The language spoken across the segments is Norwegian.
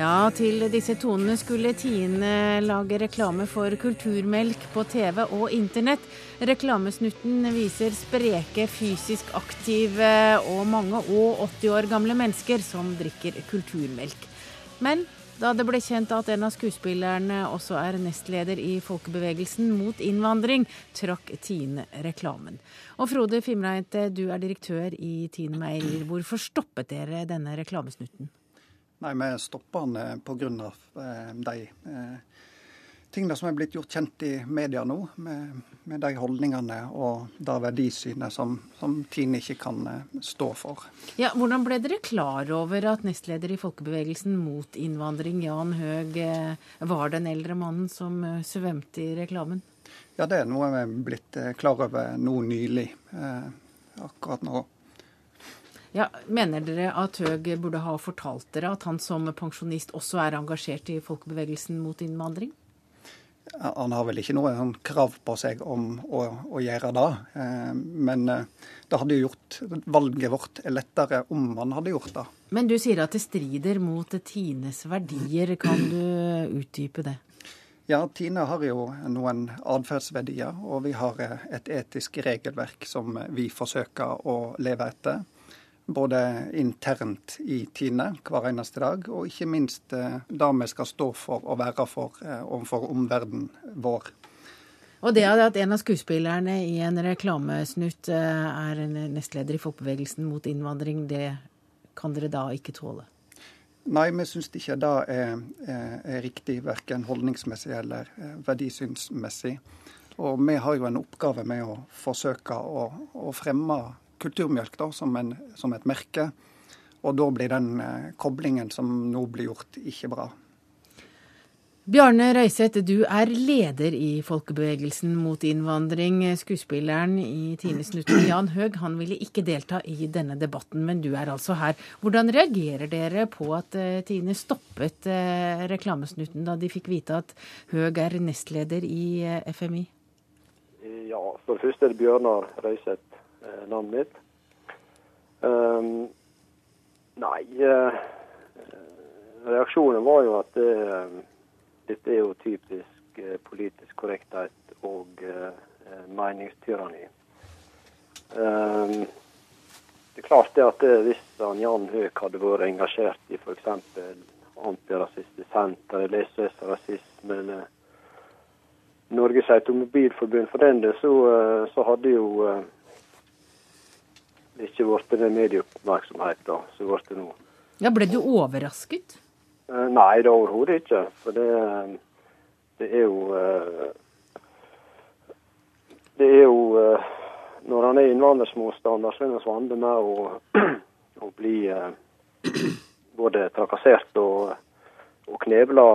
Ja, til disse tonene skulle Tine lage reklame for kulturmelk på TV og internett. Reklamesnutten viser spreke, fysisk aktive og mange og 80 år gamle mennesker som drikker kulturmelk. Men da det ble kjent at en av skuespillerne også er nestleder i folkebevegelsen mot innvandring, trakk Tine reklamen. Og Frode Fimreite, du er direktør i Tine Meierier. Hvorfor stoppet dere denne reklamesnutten? Nei, vi stoppa den eh, pga. Eh, de eh, tingene som er blitt gjort kjent i media nå, med, med de holdningene og det verdisynet som, som Tine ikke kan eh, stå for. Ja, Hvordan ble dere klar over at nestleder i folkebevegelsen mot innvandring, Jan Høeg, eh, var den eldre mannen som eh, svømte i reklamen? Ja, det er noe vi er blitt klar over nå nylig. Eh, akkurat nå. Ja, Mener dere at Høeg burde ha fortalt dere at han som pensjonist også er engasjert i folkebevegelsen mot innvandring? Han har vel ikke noe sånn krav på seg om å, å gjøre det. Eh, men eh, det hadde jo gjort valget vårt lettere om han hadde gjort det. Men du sier at det strider mot Tines verdier. Kan du utdype det? Ja, Tine har jo noen atferdsverdier, og vi har eh, et etisk regelverk som vi forsøker å leve etter. Både internt i Tine hver eneste dag, og ikke minst eh, det vi skal stå for og være for eh, overfor omverdenen vår. Og det at en av skuespillerne i en reklamesnutt eh, er en nestleder i folkebevegelsen mot innvandring, det kan dere da ikke tåle? Nei, vi syns ikke det er, er, er riktig, verken holdningsmessig eller verdisynsmessig. Og vi har jo en oppgave med å forsøke å, å fremme kulturmjølk da, som, en, som et merke. Og da blir den eh, koblingen som nå blir gjort, ikke bra. Bjarne Røiseth, du er leder i folkebevegelsen mot innvandring. Skuespilleren i Tinesnutten, Jan Høeg, han ville ikke delta i denne debatten, men du er altså her. Hvordan reagerer dere på at eh, Tine stoppet eh, reklamesnutten da de fikk vite at Høeg er nestleder i FMI? Ja, for det første er det Bjørnar Røiseth eh, navnet mitt. Um, nei, eh, reaksjonen var jo at det, dette er jo typisk eh, politisk korrekthet og eh, meningstyranni. Um, det er klart det at det, hvis Jan Høek hadde vært engasjert i f.eks. Antirasistisk Senter, leseløs rasisme eller Norges Automobilforbund for den del, så, eh, så hadde jo eh, ikke blitt den medieoppmerksomheten som ble det nå. Ja, Ble du overrasket? Eh, Nei, det overhodet ikke. For det, det er jo eh, Det er jo eh, Når han er innvandringsmotstander, så er han vant med å, å bli både trakassert og, og knebla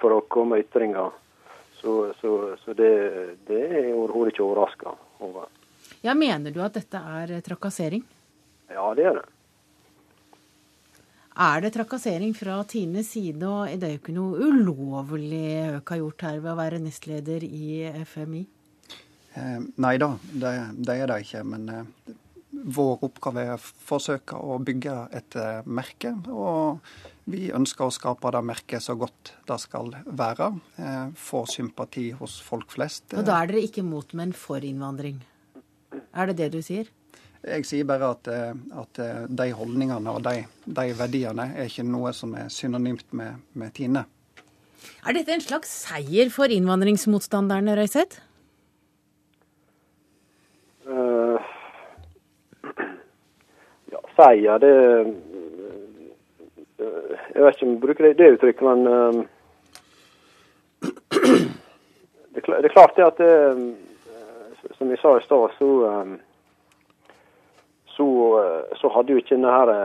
for å komme med ytringer. Så, så, så det, det er overhodet ikke overraska over. Ja, Mener du at dette er trakassering? Ja, det er det. Er det trakassering fra Tines side, og det er jo ikke noe ulovlig Høek har gjort her ved å være nestleder i FMI? Eh, nei da, det, det, er det ikke. Men eh, vår oppgave er å forsøke å bygge et eh, merke. Og vi ønsker å skape det merket så godt det skal være. Eh, få sympati hos folk flest. Og da er dere ikke mot, men for innvandring? Er det det du sier? Jeg sier bare at, eh, at eh, de holdningene og de, de, verdiene er ikke noe som er synonymt med, med Tine. Er dette en slags seier for innvandringsmotstanderne, Røiseth? Uh, ja, seier, det uh, Jeg vet ikke om jeg bruker det, det uttrykket, men uh, det, det, er klart det at det, som jeg sa i stad, så, så, så, hadde jo ikke denne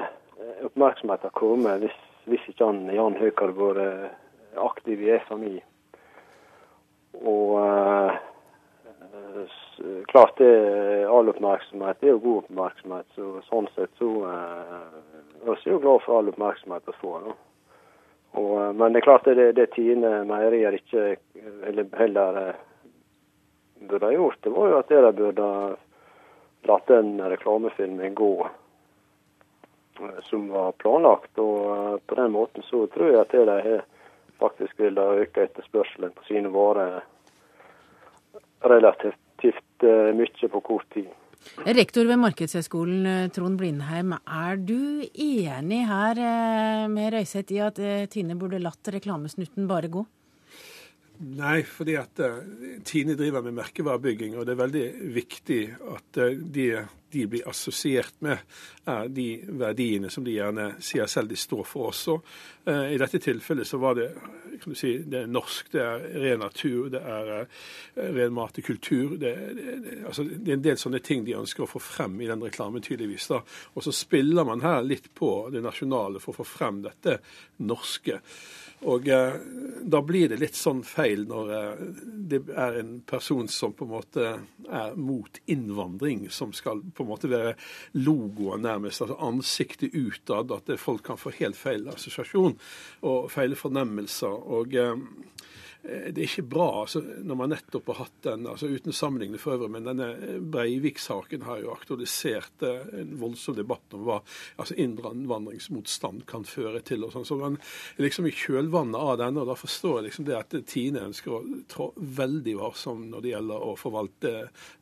oppmerksomheten kommet hvis, hvis ikke han, Jan Høek hadde vært aktiv i FMI. Og klart det all oppmerksomhet det er jo god oppmerksomhet. så Sånn sett så er vi jo glad for all oppmerksomhet vi får. Da. Og, eh, men det er klart det, det Tine Meierier ikke eller heller eh, burde ha gjort, det var jo at de burde latt den reklamefilmen gå eh, som var planlagt. Og på den måten så tror jeg at de faktisk ville øke etterspørselen på sine varer relativt mye på kort tid. Rektor ved Markedshøgskolen, eh, Trond Blindheim. Er du enig her eh, med Røiseth i at eh, Tine burde latt reklamesnutten bare gå? Nei, fordi at Tine driver med merkevarebygging, og det er veldig viktig at de de blir assosiert med, er de verdiene som de gjerne sier selv de står for også. Eh, I dette tilfellet så var det kan du si, det er norsk, det er ren natur, det er eh, ren mat og kultur. Det, det, altså, det, er en del sånne ting de ønsker å få frem i den reklamen, tydeligvis. da. Og så spiller man her litt på det nasjonale for å få frem dette norske. Og eh, da blir det litt sånn feil når eh, det er en person som på en måte er mot innvandring, som skal på en måte være logoen nærmest, altså ansiktet utad, at folk kan få helt feil assosiasjon og feile fornemmelser. og eh, det er ikke bra altså, når man nettopp har hatt den, altså uten sammenligning for øvrig, men denne Breivik-saken har jo aktualisert eh, en voldsom debatt om hva altså innvandringsmotstand kan føre til. og sånn, Så man liksom i kjølvannet av denne, og da forstår jeg liksom det at Tine ønsker å trå veldig varsom når det gjelder å forvalte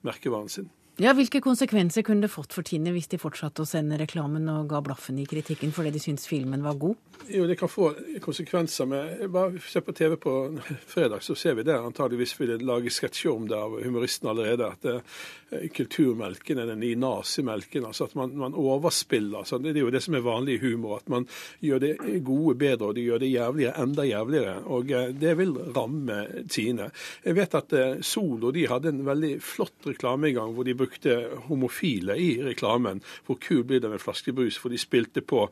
merkevaren sin. Ja, Hvilke konsekvenser kunne det fått for Tine hvis de fortsatte å sende reklamen og ga blaffen i kritikken fordi de syntes filmen var god? Jo, det kan få konsekvenser. med, Bare se på TV på fredag, så ser vi det. Antageligvis vil det lage sketsjer om det av humoristen allerede. At det, eh, kulturmelken er den nye nazimelken. Altså at man, man overspiller. Altså det er jo det som er vanlig humor. At man gjør det gode bedre, og de gjør det jævligere enda jævligere. Og eh, det vil ramme Tine. Jeg vet at eh, Solo de hadde en veldig flott reklame i gang hvor de brukte homofile i reklamen. Hvor kul blir det med flaskebrus? For de spilte på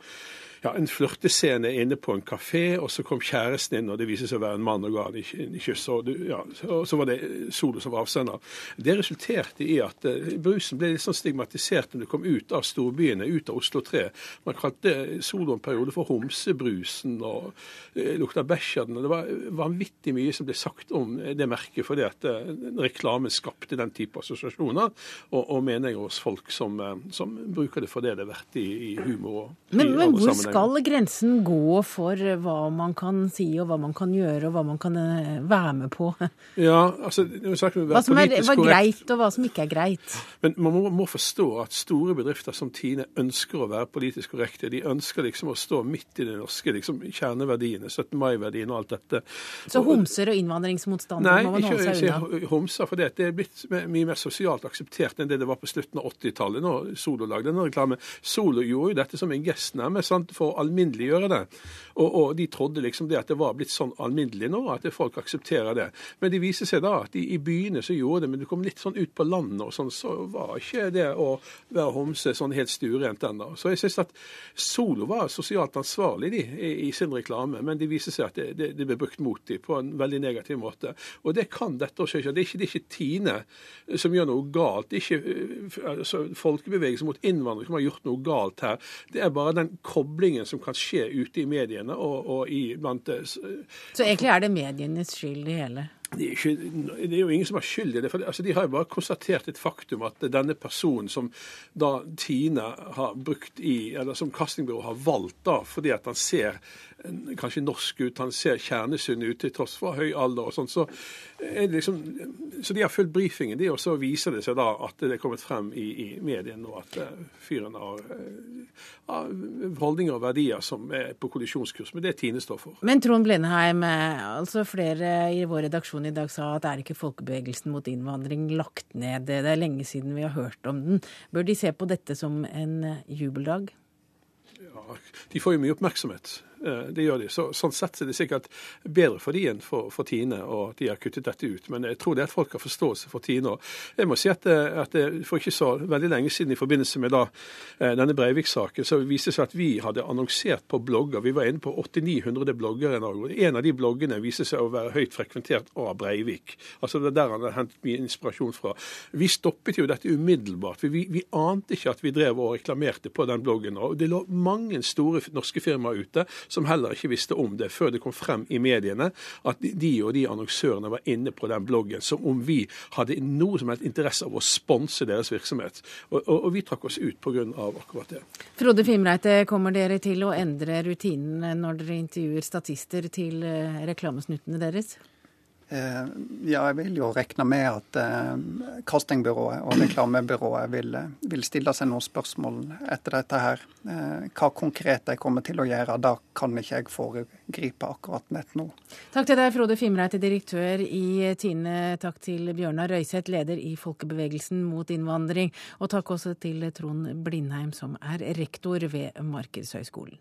ja, en flørtescene inne på en kafé, og så kom kjæresten inn, og det viser seg å være en mann og ga en kyss. Og, ja, og, så var det Solo som var avsender. Det resulterte i at uh, brusen ble litt sånn stigmatisert når det kom ut av storbyene, ut av Oslo 3. Man kalte Solo en periode for homsebrusen, og uh, lukta bæsj av den. Det var vanvittig mye som ble sagt om det merket, fordi at uh, reklamen skapte den type assosiasjoner, og, og meninger hos folk som, som, bruker det for det det er verdt i, i humor. og men, men hvor skal grensen gå for hva man kan si, og hva man kan gjøre, og hva man kan eh, være med på? Ja, altså... Hva som er hva greit, og hva som ikke er greit. Men man må, må, forstå at store bedrifter som Tine ønsker å være politisk korrekte. De ønsker liksom å stå midt i det norske liksom, kjerneverdiene, 17. mai-verdiene og alt dette. Så homser og innvandringsmotstandere må man holde seg unna? Nei, ikke homser, for det, det er blitt mye mer sosialt akseptert enn det det var på slutten av 80-tallet, når Solo lagde denne reklamen. Solo gjorde jo dette som en gest, nærmest, sant? For å alminneliggjøre det. Og, og, de trodde liksom det at det var blitt sånn alminnelig nå, at folk aksepterer det. Men det viser seg da at de, i byene så gjorde det, men du kom litt sånn ut på landet og sånn, så var ikke det å være homse sånn helt stuerent ennå. Så jeg syns at Solo var sosialt ansvarlig de, i, i, sin reklame, men det viser seg at det, det, det ble brukt mot dem på en veldig negativ måte. Og det kan dette også ikke. Det er ikke, det er ikke Tine som gjør noe galt. Det er ikke altså, folkebevegelsen mot innvandring som har gjort noe galt her. Det er bare den koblingen mobbingen som kan skje ute i mediene og, og i blant eh, Så egentlig er det medienes skyld, det hele? Det er, ikke, det er, jo ingen som har skyld i det. for altså, De har jo bare konstatert et faktum at denne personen som da Tine har brukt i, eller som castingbyrå har valgt da, fordi at han ser kanskje norsk ut, han ser kjernesunn ut til tross for høy alder og sånn, så, liksom, så de har fulgt brifingen, de, og så viser det seg da at det er kommet frem i, i mediene nå at uh, fyren har, uh, holdninger og verdier som er på kollisjonskurs med det Tine står for. Men Trond Blindheim, altså flere i vår redaksjon i dag sa at er ikke folkebevegelsen mot innvandring lagt ned? Det er lenge siden vi har hørt om den. Bør de se på dette som en jubeldag? Ja, de får jo mye oppmerksomhet. Eh, det gjør de. Så, sånn sett er det sikkert bedre for de enn for, for Tine, og de har kuttet dette ut. Men jeg tror det er at folk har forståelse for Tine. Og jeg må si at, eh, at For ikke så veldig lenge siden, i forbindelse med da, eh, denne Breivik-saken, så viste det seg at vi hadde annonsert på blogger. Vi var inne på 800-900 blogger i Norge. En av de bloggene viste seg å være høyt frekventert av Breivik. Altså Det er der han har hentet mye inspirasjon fra. Vi stoppet jo dette umiddelbart. for vi, vi ante ikke at vi drev og reklamerte på den bloggen. og Det lå mange store norske firmaer ute som heller ikke visste om det før det kom frem i mediene at de og de annonsørene var inne på den bloggen som om vi hadde noe som helst interesse av å sponse deres virksomhet. Og, og, og vi trakk oss ut pga. akkurat det. Frode Fimreite, kommer dere til å endre rutinene når dere intervjuer statister til eh, reklamesnuttene deres? Eh, ja, jeg vil jo regne med at eh, castingbyrået og reklamebyrået vil, vil, stille seg noen spørsmål etter dette her. Eh, hva konkret de kommer til å gjøre, da kan ikke jeg foregripe akkurat nett nå. Takk til deg, Frode Fimreite, direktør i Tine. Takk til Bjørnar Røiseth, leder i Folkebevegelsen mot innvandring. Og takk også til Trond Blindheim, som er rektor ved Markedshøgskolen.